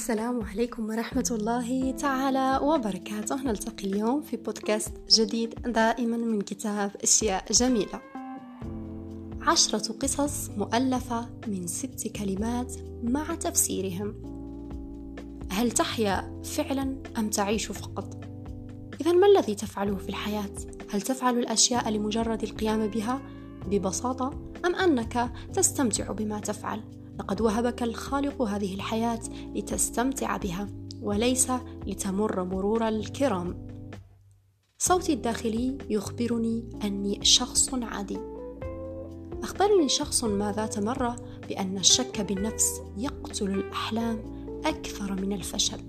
السلام عليكم ورحمة الله تعالى وبركاته نلتقي اليوم في بودكاست جديد دائما من كتاب أشياء جميلة عشرة قصص مؤلفة من ست كلمات مع تفسيرهم هل تحيا فعلا أم تعيش فقط؟ إذا ما الذي تفعله في الحياة؟ هل تفعل الأشياء لمجرد القيام بها ببساطة أم أنك تستمتع بما تفعل؟ لقد وهبك الخالق هذه الحياة لتستمتع بها وليس لتمر مرور الكرام. صوتي الداخلي يخبرني أني شخص عادي. أخبرني شخص ما ذات مرة بأن الشك بالنفس يقتل الأحلام أكثر من الفشل.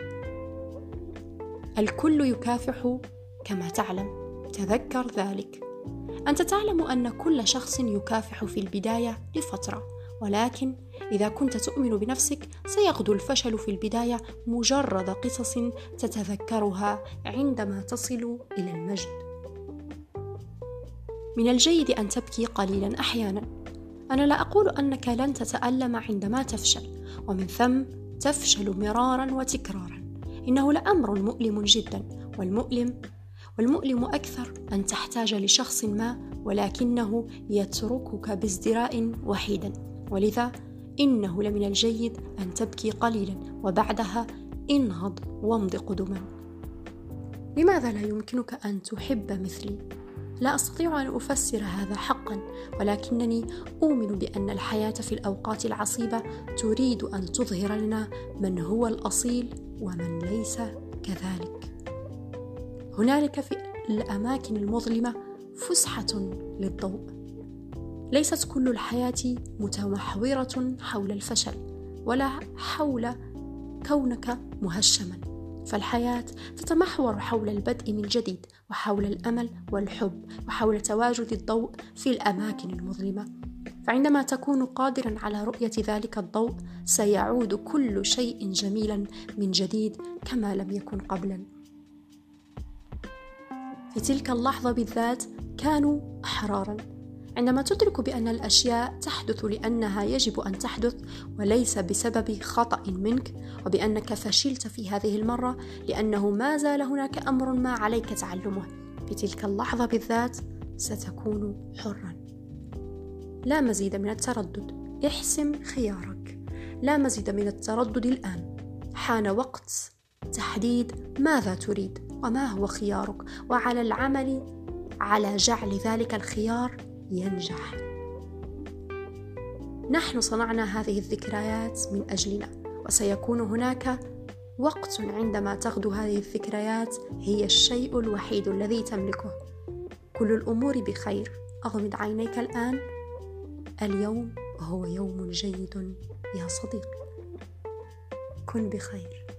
الكل يكافح كما تعلم. تذكر ذلك. أنت تعلم أن كل شخص يكافح في البداية لفترة. ولكن إذا كنت تؤمن بنفسك سيغدو الفشل في البداية مجرد قصص تتذكرها عندما تصل إلى المجد. من الجيد أن تبكي قليلا أحيانا. أنا لا أقول أنك لن تتألم عندما تفشل، ومن ثم تفشل مرارا وتكرارا. إنه لأمر مؤلم جدا، والمؤلم والمؤلم أكثر أن تحتاج لشخص ما ولكنه يتركك بازدراء وحيدا ولذا إنه لمن الجيد أن تبكي قليلا وبعدها انهض وامض قدما لماذا لا يمكنك أن تحب مثلي؟ لا أستطيع أن أفسر هذا حقا ولكنني أؤمن بأن الحياة في الأوقات العصيبة تريد أن تظهر لنا من هو الأصيل ومن ليس كذلك. هنالك في الأماكن المظلمة فسحة للضوء. ليست كل الحياة متمحورة حول الفشل ولا حول كونك مهشما. فالحياة تتمحور حول البدء من جديد وحول الأمل والحب وحول تواجد الضوء في الأماكن المظلمة. فعندما تكون قادرا على رؤية ذلك الضوء سيعود كل شيء جميلا من جديد كما لم يكن قبلا. في تلك اللحظة بالذات كانوا أحرارا. عندما تدرك بأن الأشياء تحدث لأنها يجب أن تحدث وليس بسبب خطأ منك وبأنك فشلت في هذه المرة لأنه ما زال هناك أمر ما عليك تعلمه. في تلك اللحظة بالذات ستكون حرا. لا مزيد من التردد. احسم خيارك. لا مزيد من التردد الآن. حان وقت تحديد ماذا تريد وما هو خيارك. وعلى العمل على جعل ذلك الخيار ينجح. نحن صنعنا هذه الذكريات من أجلنا وسيكون هناك وقت عندما تغدو هذه الذكريات هي الشيء الوحيد الذي تملكه. كل الأمور بخير. أغمض عينيك الآن. اليوم هو يوم جيد يا صديقي. كن بخير.